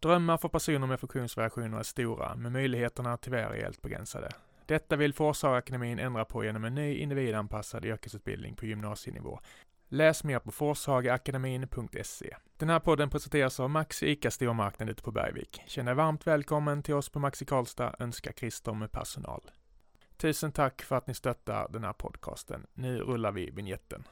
Drömmar för personer med funktionsvariationer är stora, men möjligheterna tyvärr är rejält begränsade. Detta vill Forshagaakademin ändra på genom en ny individanpassad yrkesutbildning på gymnasienivå. Läs mer på forshagaakademin.se. Den här podden presenteras av Maxi ICA Stormarknad ute på Bergvik. Känn dig varmt välkommen till oss på Maxi Karlstad, önskar Christer med personal. Tusen tack för att ni stöttar den här podcasten. Nu rullar vi vignetten.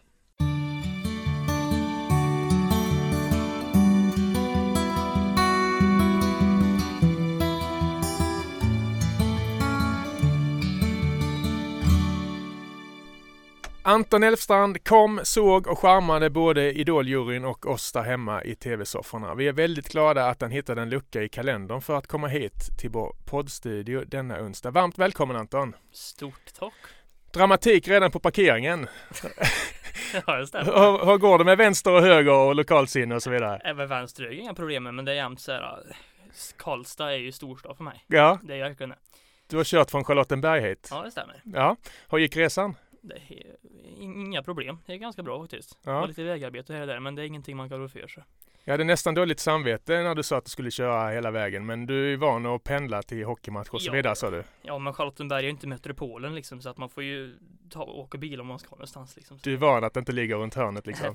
Anton Elfstrand kom, såg och charmade både Idoljuryn och oss där hemma i tv-sofforna. Vi är väldigt glada att han hittade en lucka i kalendern för att komma hit till vår poddstudio denna onsdag. Varmt välkommen Anton! Stort tack! Dramatik redan på parkeringen. ja, det stämmer. Hur, hur går det med vänster och höger och lokalsinne och så vidare? Även vänster är inga problem men det är jämt så här. Karlstad är ju storstad för mig. Ja. Det är verkligen det. Du har kört från Charlottenberg hit? Ja, det stämmer. Ja. Hur gick resan? Är inga problem. Det är ganska bra faktiskt. Ja. Det var lite vägarbete här och där men det är ingenting man kan rå för sig. Jag hade nästan dåligt samvete när du sa att du skulle köra hela vägen men du är van att pendla till hockeymatch och så Ja. vidare sa du. Ja men Charlottenberg är ju inte metropolen liksom så att man får ju ta, åka bil om man ska någonstans liksom. Du är van att det inte ligger runt hörnet liksom.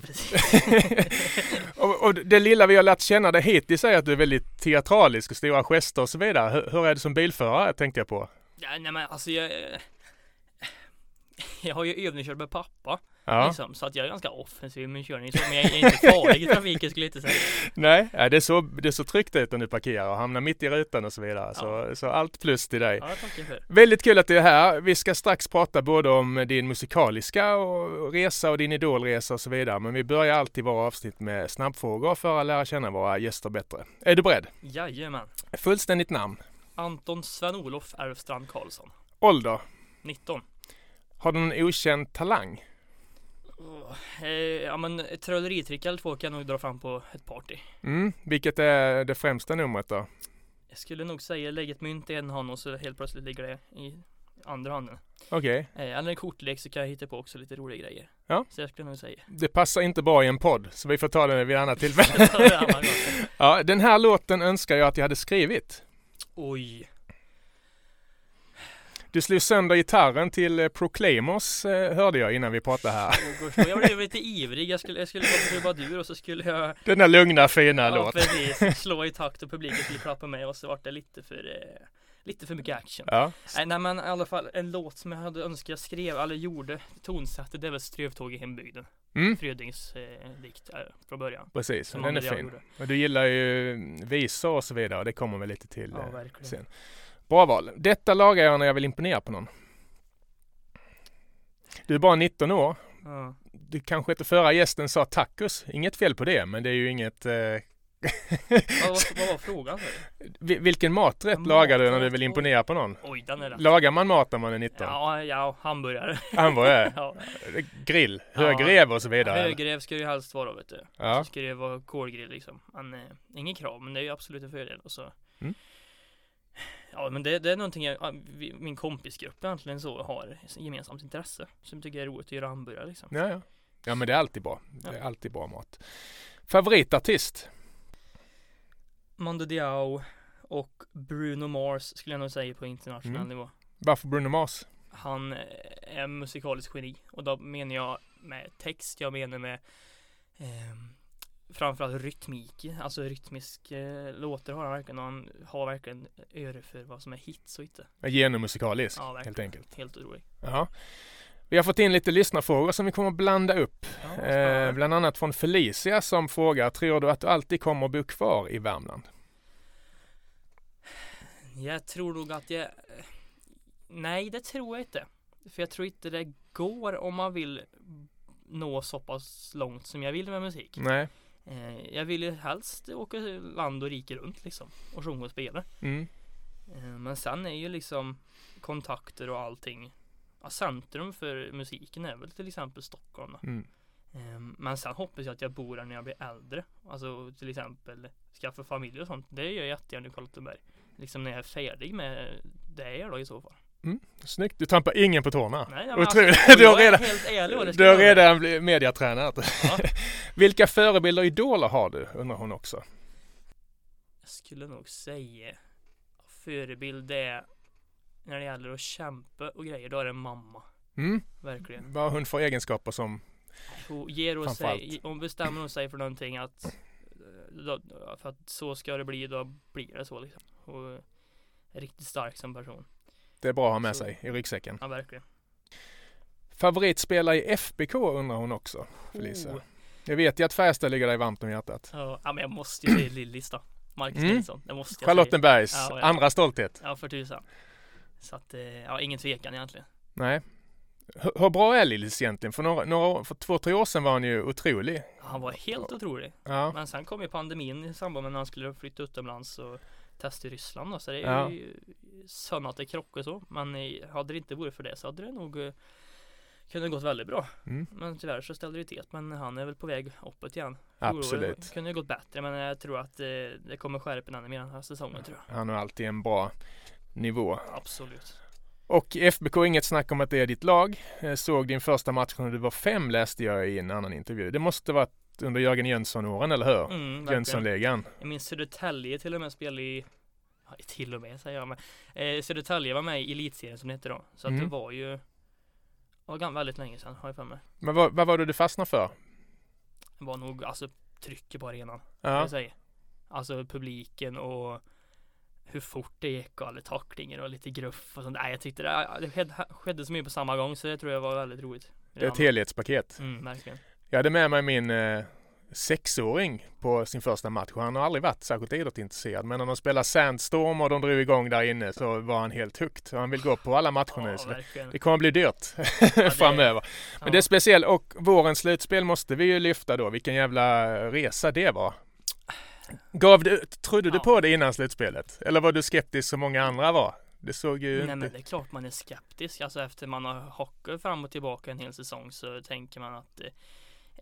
Och, och det lilla vi har lärt känna dig hittills är att du är väldigt teatralisk och stora gester och så vidare. Hur, hur är det som bilförare tänkte jag på? ja, nej men alltså jag jag har ju övningskört med pappa Ja. liksom, så att jag är ganska offensiv i min körning så, men jag är inte farlig i trafiken skulle jag inte säga. Nej, ja, det, är så, det är så tryggt ut när du parkerar och hamnar mitt i rutan och så vidare. Så, så allt plus till dig. Ja. Väldigt kul att du är här. Vi ska strax prata både om din musikaliska och resa och din idolresa och så vidare. Men vi börjar alltid våra avsnitt med snabbfrågor för att lära känna våra gäster bättre. Är du beredd? Jajamän. Fullständigt namn. Anton Sven-Olof Erfstrand Karlsson. Ålder. 19. Har du någon okänd talang? Eh, ja men ett trolleritrick eller två kan jag nog dra fram på ett party. Mm. Vilket är det främsta numret då? Jag skulle nog säga lägg ett mynt i en hand och så helt plötsligt ligger det i andra handen. Okej. Eh, eller en kortlek så kan jag hitta på också lite roliga grejer. Ja. Så jag skulle nog säga. Det passar inte bra i en podd, så vi får ta det vid annat tillfälle. Ja, den här låten önskar jag att jag hade skrivit. Oj. Du slog sönder gitarren till eh, Proclaimers eh, hörde jag innan vi pratade här. Jag blev lite ivrig. Jag skulle, jag skulle vara trubadur och så skulle jag Den där lugna fina ja, låten. precis, slå i takt och publiken skulle klappa med och så var det lite för eh, Lite för mycket action. Ja. Nej, nej men i alla fall en låt som jag hade önskat jag skrev eller gjorde tonsatte det väl Strövtåg i hembygden. Mm, Frödings eh, dikt eh, från början. precis. Som Den är fin. gjorde. Och du gillar ju visor och så vidare och det kommer vi lite till Ja, eh, sen. Bra val. Detta lagar jag när jag vill imponera på någon. Du är bara 19 år. Ja. Du kanske inte förra gästen sa tacos. Inget fel på det, men det är ju inget... Eh, Vad, var frågan? Vilken maträtt Maträtt, lagar du när du vill imponera på någon? Oj, den är rätt. Lagar man mat när man är 19? Ja, ja, hamburgare. Hamburgare? ja. Grill? Högrev och så vidare? Högrev ska det ju helst vara vet du. Ja. Så ska det vara kolgrill liksom. Men eh, ingen krav, men det är ju absolut en fördel. Och så. Mm. Ja, men det, det är någonting jag, min kompisgrupp egentligen så har gemensamt intresse. Som tycker det är roligt att göra hamburgare liksom. Ja, ja. Ja, men det är alltid bra. Det är Ja. alltid bra mat. Favoritartist? Mando Diao och Bruno Mars skulle jag nog säga på internationell Mm. nivå. Varför Bruno Mars? Han eh, är musikalisk geni och då menar jag med text, jag menar med ehm, framförallt rytmik, alltså rytmisk eh, låtar har han verkligen och han har verkligen öre för vad som är hits och inte. Genomusikalisk, Ja, helt enkelt. Helt otrolig. Ja. Vi har fått in lite lyssnarfrågor som vi kommer att blanda upp. Ja, Eh, bland annat från Felicia som frågar, tror du att du alltid kommer att bo kvar i Värmland? Jag tror nog att jag Nej, det tror jag inte. För jag tror inte det går om man vill nå så pass långt som jag vill med musik. Nej. Eh, jag vill ju helst åka land och rike runt liksom och sjunga och spela. Mm. Eh, Men sen är ju liksom kontakter och allting ja, Centrum för musiken är väl till exempel Stockholm. Mm. Eh, Men sen hoppas jag att jag bor där när jag blir äldre Alltså till exempel skaffa familj och sånt Det gör jag jättegärna i Charlottenberg Liksom när jag är färdig med det jag då i så fall Snyggt, du trampar ingen på tårna. Nej, men Otroligt. alltså, Du har redan- helt ärlig Du har redan blivit mediatränad. Ja. Vilka förebilder och idoler har du? Undrar hon också. Jag skulle nog säga förebild är när det gäller att kämpa och grejer, då är det mamma. Mm. Verkligen. Vad hon för egenskaper som Hon ger Framför sig, hon bestämmer hon sig för någonting att eh, för att så ska det bli, då blir det så liksom. Hon är riktigt stark som person. Det är bra att ha med Så- sig i ryggsäcken? Ja, verkligen. Favoritspelare i FBK undrar hon också, Felicia. Oh. Jag vet ju att Färjestad ligger dig varmt om hjärtat. Ja, men jag måste ju säga Lillis då. Marcus Mm. Nilsson. Det måste jag säga. Charlottenbergs Ja, ja. andra stolthet. Ja, för tusan. Så att, eh, ja, ingen tvekan egentligen. Nej. Hur, hur bra är Lillis egentligen? För, några, några, för två, tre år sedan var han ju otrolig. Han var helt otrolig. Ja, Men sen kom ju pandemin i samband med när han skulle flytta utomlands och testa i Ryssland då, så det är Ja. ju synd att det krockar så. Men eh, hade det inte varit för det så hade det nog eh, kunnat gått väldigt bra. mm, Men tyvärr så ställde det till Men han är väl på väg uppåt igen. absolut. Det kunde ju gått bättre men jag tror att eh, det kommer skärpa ännu mer den här säsongen tror jag. Han har alltid en bra nivå. Absolut. Och FBK, inget snack om att det är ditt lag. Jag såg din första match när du var fem läste jag i en annan intervju. Det måste varit under Jörgen Jönsson-åren, eller hur? Mm. Jönssonligan. Jag minns Södertälje till och med spelade i ja, till och med säger jag men eh, Södertälje var med i elitserien som det hette då. Så att Mm. det var ju var väldigt länge sedan har jag för mig. Men vad, vad var det du fastnade för? Det var nog alltså trycket på arenan. Ja, Ja. Jag säger. Alltså publiken och hur fort det gick och alla tacklingar och lite gruff och sånt. Nej jag tyckte det, det skedde så mycket på samma gång så det tror jag var väldigt roligt. det är ett helhetspaket. Mm, verkligen. Jag hade med mig min eh, sexåring på sin första match och han har aldrig varit särskilt idrottsintresserad. Men när de spelade Sandstorm och de drog igång där inne så var han helt hooked. Han vill gå på alla matcher nu. Ja, Så det, det kommer bli dyrt det- framöver. Men Ja. det är speciellt och vårens slutspel måste vi ju lyfta då. Vilken jävla resa det var. Gav du, trodde du Ja. på det innan slutspelet? Eller var du skeptisk som många andra var? Det såg ju Nej inte... men det är klart man är skeptisk. Alltså efter man har hockat fram och tillbaka en hel säsong så tänker man att eh,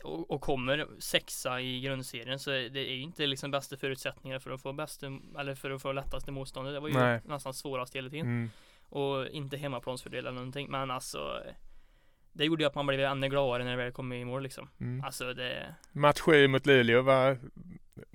och, och kommer sexa i grundserien så det är inte liksom bästa förutsättningar för att få bästa eller för att få lättaste motståndet. Det var ju Nej. nästan svårast hela tiden. Mm. Och inte hemmaplansfördel eller någonting. Men alltså det gjorde ju att man blev ännu gladare när det väl kom i mål liksom. Mm. Alltså det Match 7 mot Luleå, var,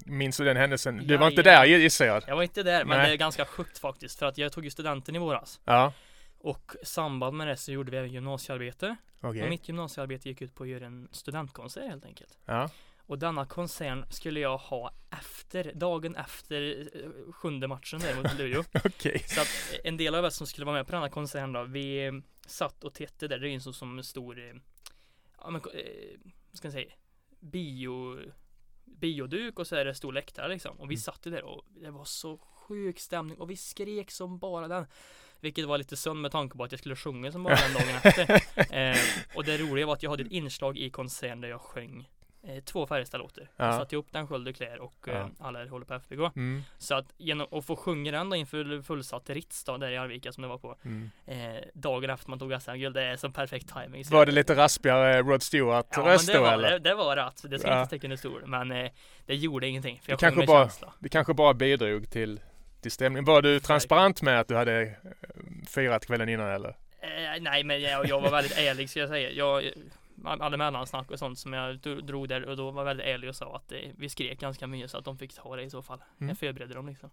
minns du den händelsen? Du Ja, var inte ja. där gissar jag? Jag var inte där men Nej. det är ganska sjukt faktiskt för att jag tog ju studenten i våras. Ja, Och i samband med det så gjorde vi även gymnasiearbete. okej. Och mitt gymnasiearbete gick ut på att göra en studentkonsert helt enkelt. Ja, Och denna konsert skulle jag ha efter, dagen efter eh, sjunde matchen där mot Luleå. okej. Så att en del av oss som skulle vara med på denna konserten då, vi eh, satt och tittade där. Det är en sån som stor, eh, ja men, vad ska jag säga, bio, bioduk och så är det stor läktare liksom. Och vi Mm. satt ju där och det var så sjuk stämning och vi skrek som bara den. Vilket var lite synd med tanke på att jag skulle sjunga som bara den dagen efter. Eh, och det roliga var att jag hade ett inslag i konserten där jag sjöng eh, två Färjestad-låtar. Ja. Jag satte ihop den Sköld Klär och eh, Ja. alla håller på FBK. Mm, Så att genom att få sjunga den då inför fullsatt Ritz då, där i Arvika som det var på. mm. Eh, dagen efter man tog SM-guld, det är som perfekt timing. Var det lite raspigare Rod Ja Stewart-röst det då eller? det, det var rätt. Det ska Ja. inte sticka under stol. Men eh, det gjorde ingenting. För Det jag kanske sjöng med bara- känsla. Det kanske bara bidrog till, till stämningen. Var du transparent med att du hade eh, firat kvällen innan eller? Eh, nej men jag, jag var väldigt ärlig ska jag säga. Jag jag hade mellansnack och sånt som jag dro- drog där och då var väldigt ärlig och sa att eh, vi skrek ganska mycket så att de fick ta det i så fall. Mm. Jag förberedde dem liksom.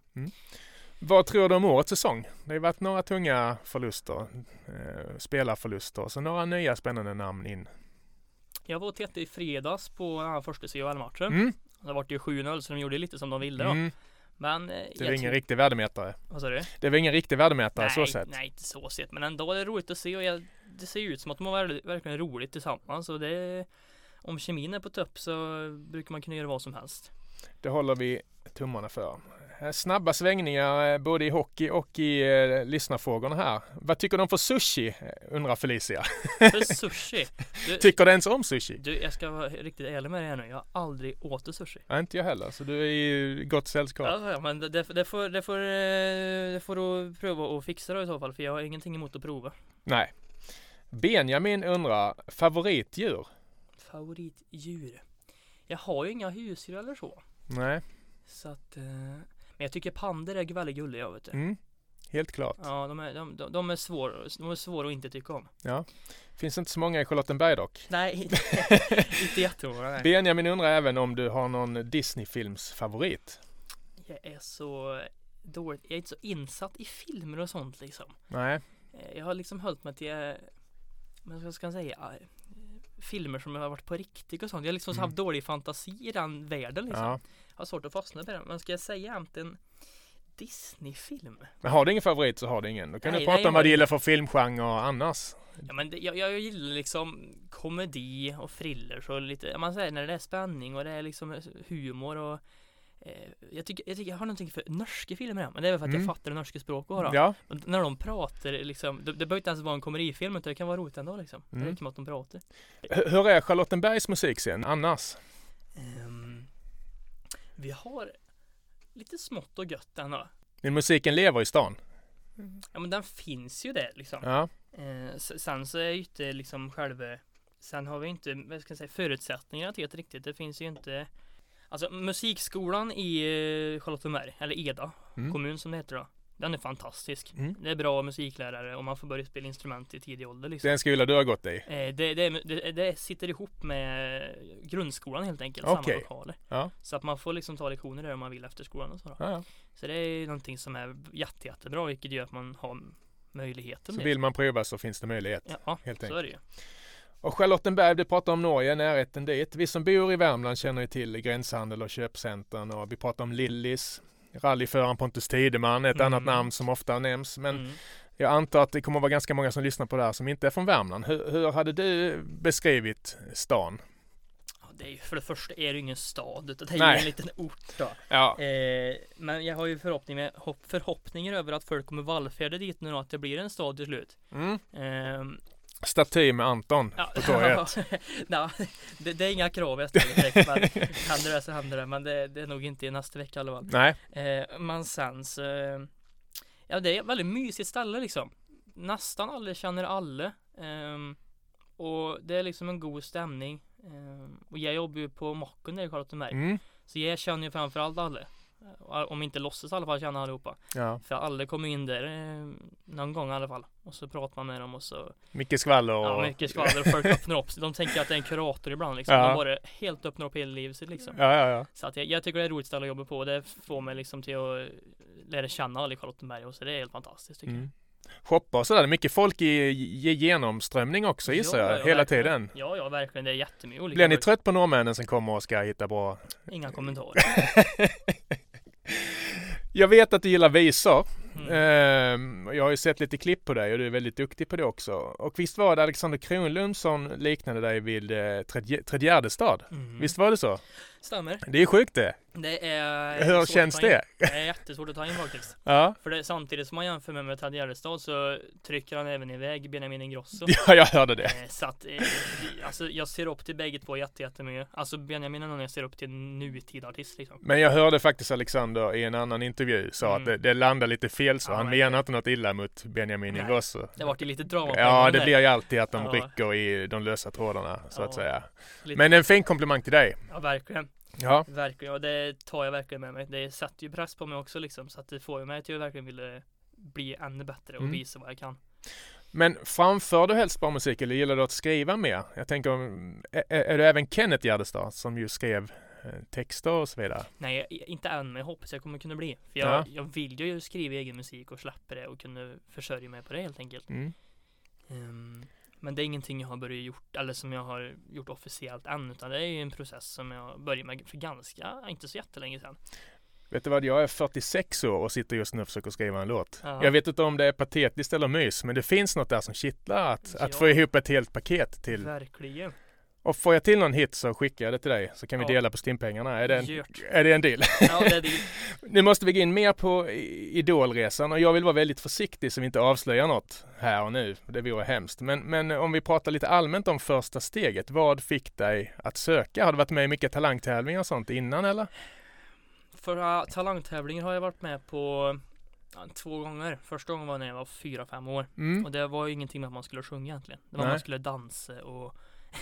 Vad tror du om årets säsong? Det har ju varit några tunga förluster, eh, spelarförluster och så några nya spännande namn in. Jag var och tittade i fredags på den här första CHL-matchen. Mm. Det vart ju 7-0 så de gjorde lite som de ville då. Mm. Men eh, Det är jag ingen riktig värdemätare. Vad sa du? Det är väl ingen riktig värdemätare så nej, sett. nej, inte så sett. Men ändå är det roligt att se och jag, det ser ju ut som att de har verkligen roligt tillsammans. Och det, om kemin är på topp så brukar man kunna göra vad som helst. Det håller vi tummarna för. Eh, Snabba svängningar eh, både i hockey och i eh, lyssnarfrågorna här. Vad tycker de för sushi? eh, undrar Felicia. För sushi. Du, Tycker du ens om sushi? du, jag ska vara riktigt ärlig med dig här nu. Jag har aldrig åt sushi. Nej, inte jag heller, så du är i gott sällskap. Ja, ja, men det, det, får, det, får, det får du pröva att fixa då i så fall. För jag har ingenting emot att prova. Nej. Benjamin undrar, favoritdjur? Favoritdjur. Jag har ju inga husdjur eller så. Nej, Så att, men jag tycker pandor är väldigt gulliga vet du. mm. helt klart. Ja, de är, de, de, de är svåra, de är svåra att inte tycka om. Finns inte så många i Charlottenberg dock. Nej, inte, inte jättemånga nej. Benjamin undrar även om du har någon Disney-films favorit? jag är så dåligt, jag är inte så insatt i filmer och sånt liksom. Nej. Eh, Jag har liksom hållit mig till, eh, men vad ska jag säga, eh, filmer som har varit på riktigt och sånt. Jag har liksom Mm. haft dålig fantasi i den världen liksom. Ja. Har svårt att fastna på den. Men ska jag säga egentligen Disney-film? Men har du ingen favorit så har du ingen. Då kan Nej, du prata nej, om vad du gillar för filmgenre annars. Ja men det, jag, jag gillar liksom komedi och thrillers och lite, man säger när det är spänning och det är liksom humor och jag, tycker, jag tycker jag har någonting för norska filmer ja, men det är väl för att Mm. jag fattar det norska språket då. Ja. När de pratar liksom, det, det behöver inte ens vara en komedifilm utan det kan vara roligt ändå liksom. Mm. Det räcker med att de pratar. H- Hur är Charlottenbergs musikscen annars? Ehm, vi har lite smått och gött ändå. Men musiken lever i stan. Ja men den finns ju där liksom. Ja. Eh, s- sen så är ju inte liksom själva Sen har vi inte, vad ska jag säga, förutsättningarna till det riktigt. Det finns ju inte Alltså musikskolan i eh, Charlottenberg, eller Eda Mm. kommun som det heter då. Den är fantastisk. Mm. Det är bra musiklärare och man får börja spela instrument i tidig ålder Det liksom. är en skola du har gått i. Eh, det, det, det, det sitter ihop med grundskolan helt enkelt, Okej. samma lokaler. Ja. Så att man får liksom ta lektioner där om man vill efter skolan och så. Ja, ja. Så det är någonting som är jätte, jättebra vilket gör att man har möjligheten. Så vill man prova så finns det möjlighet. Ja, helt så enkelt. är det ju. Och Charlottenberg, du pratar om Norge, närheten dit. Vi som bor i Värmland känner ju till gränshandel och köpcentren och vi pratar om Lillis. Rallyföraren Pontus Tideman, ett Mm. annat namn som ofta nämns. Men Mm. jag antar att det kommer att vara ganska många som lyssnar på det här som inte är från Värmland. Hur, hur hade du beskrivit stan? Det är för det första är det ingen stad utan det är Nej. en liten ort då. Ja. Eh, men jag har ju förhoppning med, hopp, förhoppningar över att folk kommer vallfärda dit nu och att det blir en stad till slut. Mm. Ehm, Staty med Anton ja, på torget. ja, det, det är inga krav jag ställer direkt. Men händer det så händer det. Men det, det är nog inte i nästa vecka i alla fall. Nej. Eh, men sen så Ja det är ett väldigt mysigt ställe liksom Nästan alla känner alla ehm, Och det är liksom en god stämning ehm, Och jag jobbar ju på Mocken där i Charlottenberg Mm. Så jag känner ju framförallt alla Eh, Om inte låtsas i alla fall känna allihopa Ja. För alla kommer in där eh, Någon gång i alla fall Och så pratar man med dem och så Mycket skvaller och... Ja mycket skvaller och folk öppnar upp sig De tänker att det är en kurator ibland liksom Ja. De bara helt öppnar upp hela livet sitt liksom Ja, ja, ja. så att jag, jag tycker det är roligt ställe att jobba på. Det får mig liksom till att eh, lära känna alla i Charlottenberg och så det är helt fantastiskt tycker Mm. Shoppa och sådär. Mycket folk i, i genomströmning också jag. gissar Ja, jag. ja, Hela verkligen. tiden. Ja, ja, verkligen. Det är jättemycket olika. Blir ni trött på norrmännen som kommer och ska hitta bra? Inga kommentarer. Jag vet att du gillar visor. Mm. Ehm, jag har ju sett lite klipp på dig och du är väldigt duktig på det också. Och visst var det Alexander Kronlund som liknade dig vid eh, Tredje- Tredjärdestad? Mm. Visst var det så? Stämmer. Det är sjukt det. Det är Hur känns det? Det är jättesvårt att ta in faktiskt. Ja. För det, samtidigt som man jämför med, med Ted Gärdestad så trycker han även iväg Benjamin Ingrosso. ja, jag hörde det. Eh, Så att, eh, alltså jag ser upp till bägge två jätte, jättemycket. Alltså Benjamin är någon jag ser upp till nutida artist liksom. Men jag hörde faktiskt Alexander i en annan intervju sa Mm. att det, det landade lite fel så. Ja, Han men- menar inte något illa mot Benjamin Nej. Ingrosso. Det vart ju lite drama Ja, det där. blir ju alltid att de Ja. rycker i de lösa trådarna så att säga. Lite- Men en fin komplimang till dig. Ja, verkligen. Ja. Verkligen, och det tar jag verkligen med mig. Det sätter ju press på mig också liksom. Så att det får ju mig att verkligen vilja bli ännu bättre och Mm. visa vad jag kan. Men framför du helst bra musik eller gillar du att skriva mer? Jag tänker, är, är du även Kenneth Gärdestad som ju skrev eh, texter och så vidare? Nej, jag- inte än, men jag hoppas jag kommer kunna bli. För jag, Ja. jag vill ju skriva egen musik och släppa det och kunna försörja mig på det helt enkelt. Mm. Ehm, men det är ingenting jag har börjat gjort, eller som jag har gjort officiellt än, utan det är ju en process som jag började med för ganska, inte så jättelänge sedan. Vet du vad, jag är 46 år och sitter just nu och försöker skriva en låt. Ja. Jag vet inte om det är patetiskt eller mys, men det finns något där som kittlar att, att Ja. få ihop ett helt paket till. Verkligen. Och får jag till någon hit så skickar jag det till dig så kan vi Ja. dela på stimpengarna. Är det en, Gjort. är det en deal? Ja, det är det. Nu måste vi gå in mer på Idolresan och jag vill vara väldigt försiktig så vi inte avslöjar något här och nu. Det vore hemskt. Men, men om vi pratar lite allmänt om första steget. Vad fick dig att söka? Har du varit med i mycket talangtävlingar och sånt innan eller? Förra talangtävlingen har jag varit med på två gånger. Första gången var när jag var fyra, fem år. Mm. Och det var ju ingenting med att man skulle sjunga egentligen. Det var Nej. att man skulle dansa och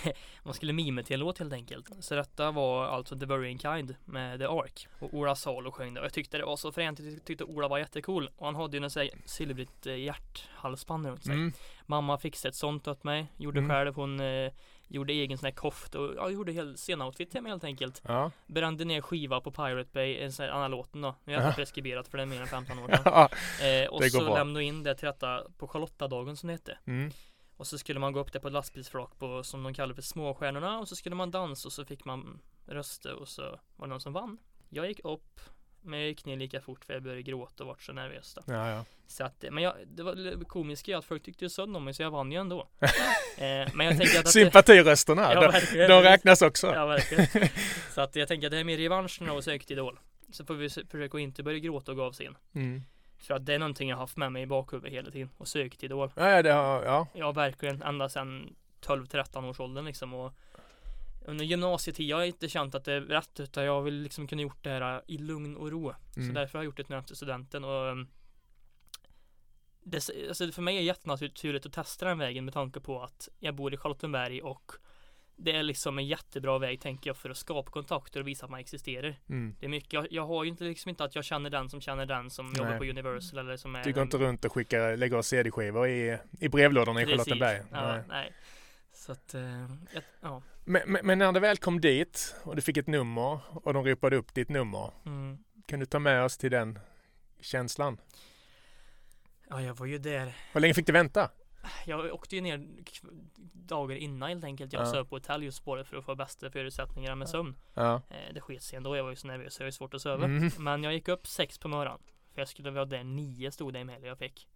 man skulle mima till en låt helt enkelt. Så detta var alltså The Burying Kind med The Ark. Och Ola Salo sjöng det. Och jag tyckte det var så fränt. Jag tyckte Ola var jättecool. Och han hade ju en silvrigt eh, hjärthalsband runt sig. Mm. Mamma fixade ett sånt åt mig. Gjorde Mm. själv. Hon eh, Gjorde egen sån här kofta och ja, gjorde hel scenoutfit till mig helt enkelt. Ja. Brände ner skiva på Pirate Bay, en sån här annan låten då. Nu är Ja. jag preskriberat för det är mer än 15 år sedan. Ja. Eh, och så lämnade in det till rätta på Charlottadagen som det hette. Mm. Och så skulle man gå upp där på ett lastbilsflak på som de kallar för småstjärnorna och så skulle man dansa och så fick man rösta och så var det någon som vann. Jag gick upp men jag gick ner lika fort för jag började gråta och vart så nervös då. Ja, ja. Så att, men jag, det var komiskt att folk tyckte ju synd om mig så jag vann ju ändå. eh, men jag tänker att, att Sympatirösterna, Ja, de, de räknas också. Ja verkligen. Så att jag tänker att det är mer revanschen av att söka till Idol. Så får vi försöka att inte börja gråta och gå av scen. Mm. För att det är någonting jag haft med mig i bakhuvudet hela tiden. Och sökt Idol. Ja, ja, det har, ja. Ja verkligen ända sedan 12-13 års åldern liksom och under gymnasietid jag har inte känt att det är rätt utan jag vill liksom kunna gjort det här i lugn och ro. Mm. Så därför har jag gjort det nu efter studenten och um, det, alltså för mig är det jättenaturligt att testa den vägen med tanke på att jag bor i Charlottenberg och det är liksom en jättebra väg tänker jag för att skapa kontakter och visa att man existerar. Mm. Det är mycket, jag, jag har ju inte liksom inte att jag känner den som känner den som Nej. jobbar på Universal eller som är Du går en- inte runt och skickar, lägger CD-skivor i, i brevlådorna i. Charlottenberg. Ja, Nej. nej. Så att, eh, jag, ja. Men, men, men när du väl kom dit och du fick ett nummer och de ropade upp ditt nummer. Mm. Kan du ta med oss till den känslan? Ja, jag var ju där. Hur länge fick du vänta? Jag åkte ju ner dagar innan helt enkelt. Jag Ja. söp på hotell just bara för att få bästa förutsättningarna med sömn. Ja. Eh, det sket sig ändå. Jag var ju så nervös så jag var svårt att sova. Mm. Men jag gick upp sex på morgonen. För jag skulle vara där nio stod det i mejlet jag fick.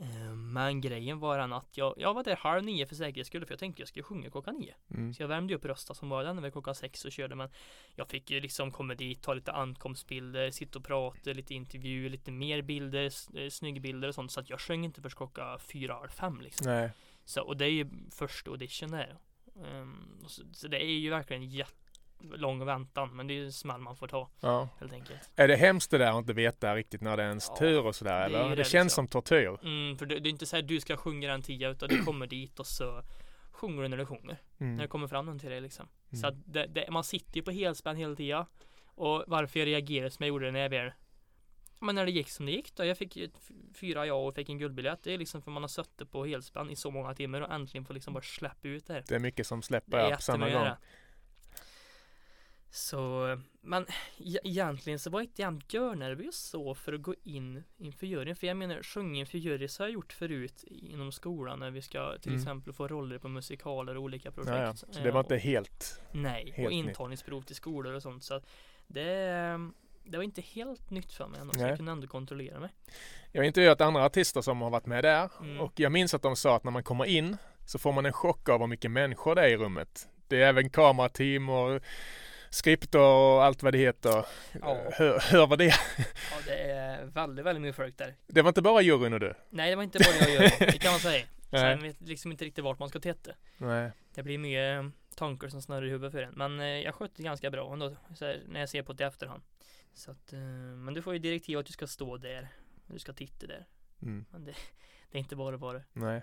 Eh, Men grejen var den att jag, jag var där halv nio för säkerhets skull för jag tänkte jag skulle sjunga klockan nio. Mm. Så jag värmde upp rösten som var den vid klockan sex och körde men Jag fick ju liksom komma dit, ta lite ankomstbilder, sitta och prata, lite intervju, lite mer bilder, eh, snygga och sånt så att jag sjöng inte först klockan fyra, halv fem liksom. Nej. Så, och det är ju första audition där. Och så, så det är ju verkligen jättelång väntan men det är ju en smäll man får ta Ja. helt enkelt. Är det hemskt det där att inte veta riktigt när det är ens Ja, tur och sådär det är eller? Det, det känns liksom. som tortyr. Mm, för det, det är inte så här du ska sjunga den tia utan du kommer dit och så sjunger du när du sjunger. När det Mm. kommer fram någon till dig liksom. Mm. Så att det, det, man sitter ju på helspänn hela tiden. Och varför jag reagerade som jag gjorde när jag väl Men när det gick som det gick då. Jag fick ju fyra ja och fick en guldbiljett. Det är liksom för man har suttit på helspänn i så många timmar och äntligen får liksom bara släppa ut det här. Det är mycket som Det släpper på samma gång. Så, men e- egentligen så var jag inte jämt görnervös så för att gå in inför juryn. För jag menar, sjunga inför jury så har jag gjort förut inom skolan när vi ska till Mm. exempel få roller på musikaler och olika projekt. Ja, ja. Så det Eh, var inte helt... Nej, Helt och intagningsprov till skolor och sånt så det, det var inte helt nytt för mig ändå, så jag kunde ändå kontrollera mig. Jag har intervjuat andra artister som har varit med där Mm. och jag minns att de sa att när man kommer in så får man en chock av hur mycket människor det är i rummet. Det är även kamerateam och skripter och allt vad det heter. Ja. Hör, hör vad det är. Ja, det är väldigt, väldigt mycket folk där. Det var inte bara juryn och du? Nej, det var inte bara jag gör, det kan man säga. Sen vet liksom inte riktigt vart man ska titta. Nej. Det blir mycket tankar som snurrar i huvudet för en. Men eh, jag skötte ganska bra ändå, så här, när jag ser på det i efterhand. Så att, eh, men du får ju direktiv att du ska stå där. Du ska titta där. Mm. Men det, det är inte bara bara. Nej.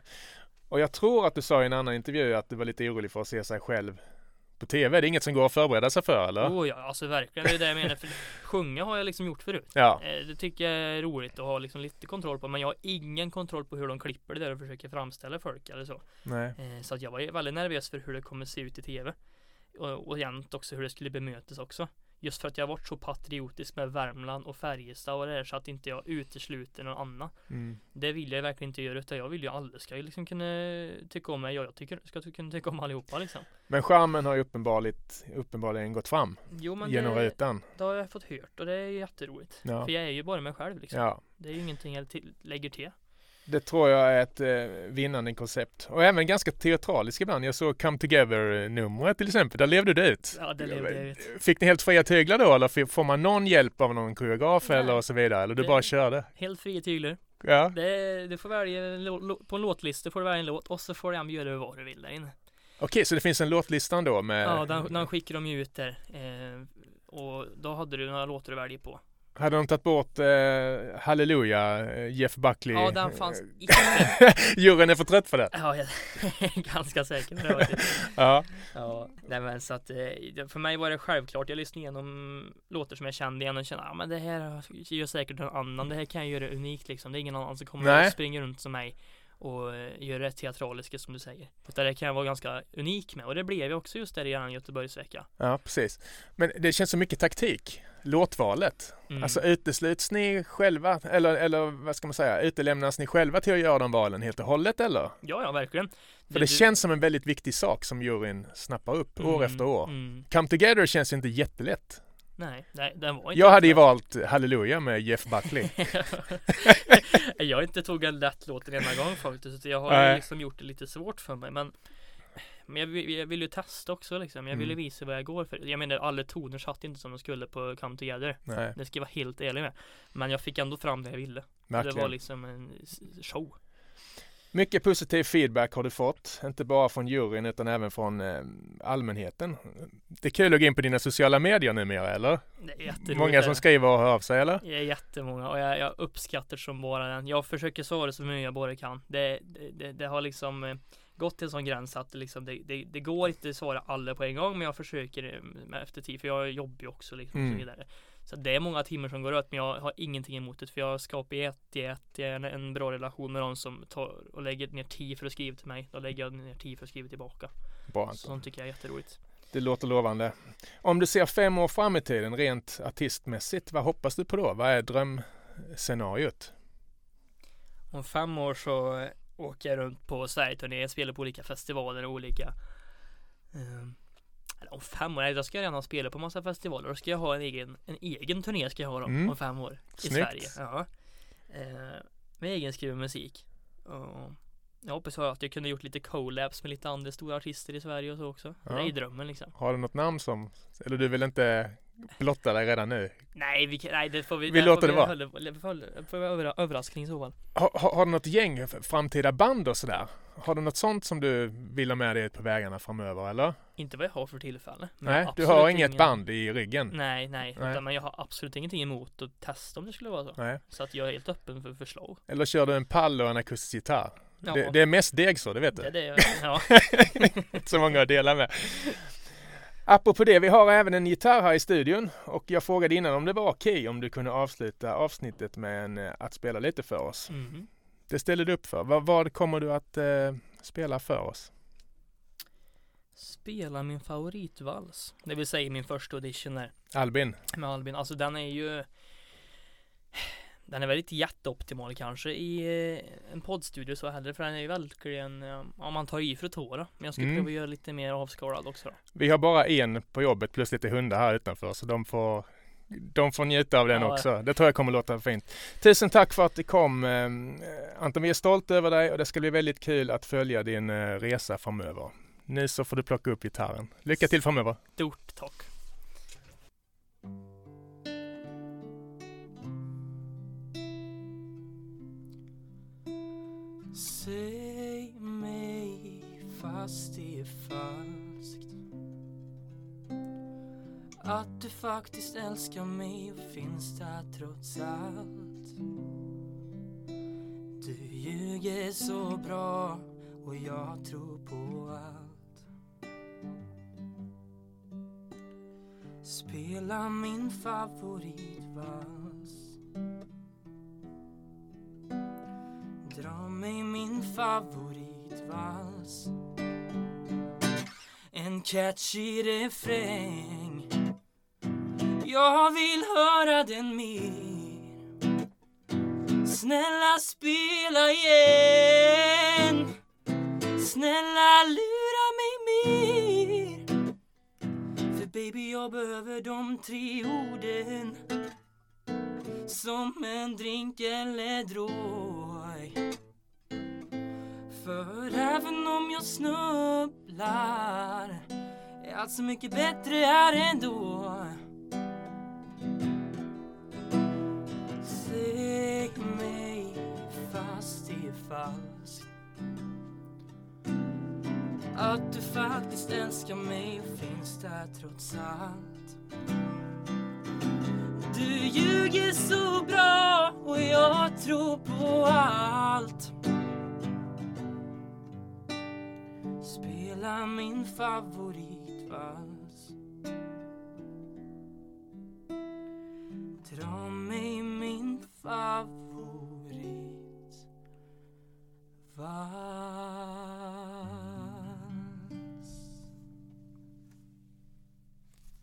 Och jag tror att du sa i en annan intervju att du var lite orolig för att se sig själv på TV. Det är inget som går att förbereda sig för eller? Oh ja, alltså verkligen. Det är det jag menar. För sjunga har jag liksom gjort förut. Ja. Eh, Det tycker jag är roligt att ha liksom lite kontroll på. Men jag har ingen kontroll på hur de klipper det där och försöker framställa folk eller så. Nej. Eh, Så att jag var väldigt nervös för hur det kommer se ut i TV. Och, och jämt också hur det skulle bemötas också. Just för att jag varit så patriotisk med Värmland och Färjestad och det här så att inte jag utesluter någon annan. Mm. Det vill jag verkligen inte göra utan jag vill ju alla ska ju liksom kunna tycka om mig och jag tycker ska kunna tycka om allihopa liksom. Men charmen har ju uppenbarligen, gått fram Jo men genom det, rutan. det har jag fått hört och det är jätteroligt. Ja. För jag är ju bara mig själv liksom. Ja. Det är ju ingenting jag lägger till. Det tror jag är ett eh, vinnande koncept. Och även ganska teatraliskt ibland. Jag såg Come Together-numret till exempel. Där levde du ut. Ja det levde jag ut. Fick ni helt fria tyglar då eller får man någon hjälp av någon koreograf Nej. eller så vidare? Eller du Det- bara körde? Helt fria tyglar. Ja. Det, du får välja på en låtlista får du välja en låt och så får du göra vad du vill där inne. Okej, så det finns en låtlista då med... Ja, den, den skickar de ju ut där. Eh, och då hade du några låtar att välja på. Hade de tagit bort eh, Halleluja, eh, Jeff Buckley? Ja, den fanns Eh, inte. Juryn är för trött för det. Ja, jag är ganska säker på det. Ja. Ja, nej men så att eh, för mig var det självklart. Jag lyssnade igenom låtar som jag kände igen och kände, ja men det här gör säkert någon annan. Det här kan jag göra unikt liksom. Det är ingen annan som kommer Nej. att springa runt som mig och eh, göra det teatraliska som du säger. Utan det kan jag vara ganska unik med och det blev jag också just där i en Göteborgsvecka. Ja, precis. Men det känns så mycket taktik. Låtvalet. Mm. Alltså utesluts ni själva eller, eller vad ska man säga, utelämnas ni själva till att göra de valen helt och hållet eller? Ja, ja, verkligen. För det, känns som en väldigt viktig sak som juryn snappar upp år Mm, efter år. mm. Come Together känns ju inte jättelätt. Nej, nej, den var inte Jag hade ju valt Halleluja med Jeff Buckley. jag inte tagit en lätt låt en enda gång faktiskt. så Jag har Nej. liksom gjort det lite svårt för mig. Men, men jag, vill, jag vill ju testa också liksom. Jag vill ju Mm. visa vad jag går för. Jag menar alla toner satt inte som de skulle på Come Together. Nej, Det ska jag vara helt ärlig med. Men jag fick ändå fram det jag ville. Det verkligen. var liksom en show. Mycket positiv feedback har du fått, inte bara från juryn utan även från eh, allmänheten. Det är kul att gå in på dina sociala medier numera eller? Många som skriver och hör av sig eller? Det är jättemånga och jag, jag uppskattar som bara den. Jag försöker svara så mycket jag bara kan. Det, det, det, det har liksom eh, gått till en sån gräns att det, liksom, det, det, det går inte att svara alla på en gång men jag försöker eh, efter tid för jag jobbar ju också liksom och Mm. så vidare. Så det är många timmar som går åt men jag har ingenting emot det för jag skapar jätte, jättegärna en bra relation med de som tar och lägger ner tid för att skriva till mig. Då lägger jag ner tid för att skriva tillbaka. Bra Anton. Sånt tycker jag är jätteroligt. Det låter lovande. Om du ser fem år fram i tiden rent artistmässigt, vad hoppas du på då? Vad är drömscenariot? Om fem år så eh, åker jag runt på Sverigeturné, spelar på olika festivaler och olika ehm, eller om fem år, nej, då ska jag redan spela på massa festivaler. Då ska jag ha en egen, en egen turné ska jag ha då, Mm. om fem år. I Snyggt. Sverige. Ja. Eh, med egenskriven musik. Och jag hoppas att jag kunde gjort lite collabs med lite andra stora artister i Sverige och så också. Ja. Det är drömmen liksom. Har du något namn som, eller du vill inte blotta dig redan nu? Nej, vi, nej det får vi Vi låter får det vara. hålla- får vi överra- överraskning i så fall. Har, har, har du något gäng framtida band och sådär? Har du något sånt som du vill ha med dig ut på vägarna framöver eller? Inte vad jag har för tillfälle. Nej, du har inget ingen- band i ryggen? Nej, nej, Nej. Utan, men jag har absolut ingenting emot att testa om det skulle vara så. Nej. Så att jag är helt öppen för förslag. Eller kör du en pall och en akustisk gitarr? Ja, Det, det är mest deg så, det vet det, du. det, ja. Inte så många att dela med. Apropå det, vi har även en gitarr här i studion och jag frågade innan om det var okej om du kunde avsluta avsnittet med en, eh, att spela lite för oss. Mhm. Det ställer du upp för. Vad, vad kommer du att eh, spela för oss? Spela min favoritvals. Det vill säga min första audition där. Albin? Med Albin. Alltså den är ju Den är väldigt jätteoptimal kanske i eh, en poddstudio så heller för den är ju verkligen eh, Om man tar i för att tåra. Men jag ska Mm. pröva göra lite mer avskalad också då. Vi har bara en på jobbet plus lite hundar här utanför så de får de får njuta av den Ja. också. Det tror jag kommer låta fint. Tusen tack för att du kom eh, Anton. Vi är stolta över dig och det ska bli väldigt kul att följa din resa framöver. Nu så får du plocka upp gitarren. Lycka till framöver. Stort tack. Säg mig fast det är falskt. Att du faktiskt älskar mig och finns där trots allt. Du ljuger så bra och jag tror på allt. Spela min favoritvals favoritvals. En catchy refräng. Jag vill höra den mer. Snälla spela igen. Snälla lura mig mer. För baby jag behöver de tre orden. Som en drink eller drog. För även om jag snubblar Är allt så mycket bättre här ändå. Säg mig fast det är falskt Att du faktiskt älskar mig. Och finns där trots allt. Du ljuger så bra och jag tror på allt. Spela min favoritvals Dra mig min favoritvals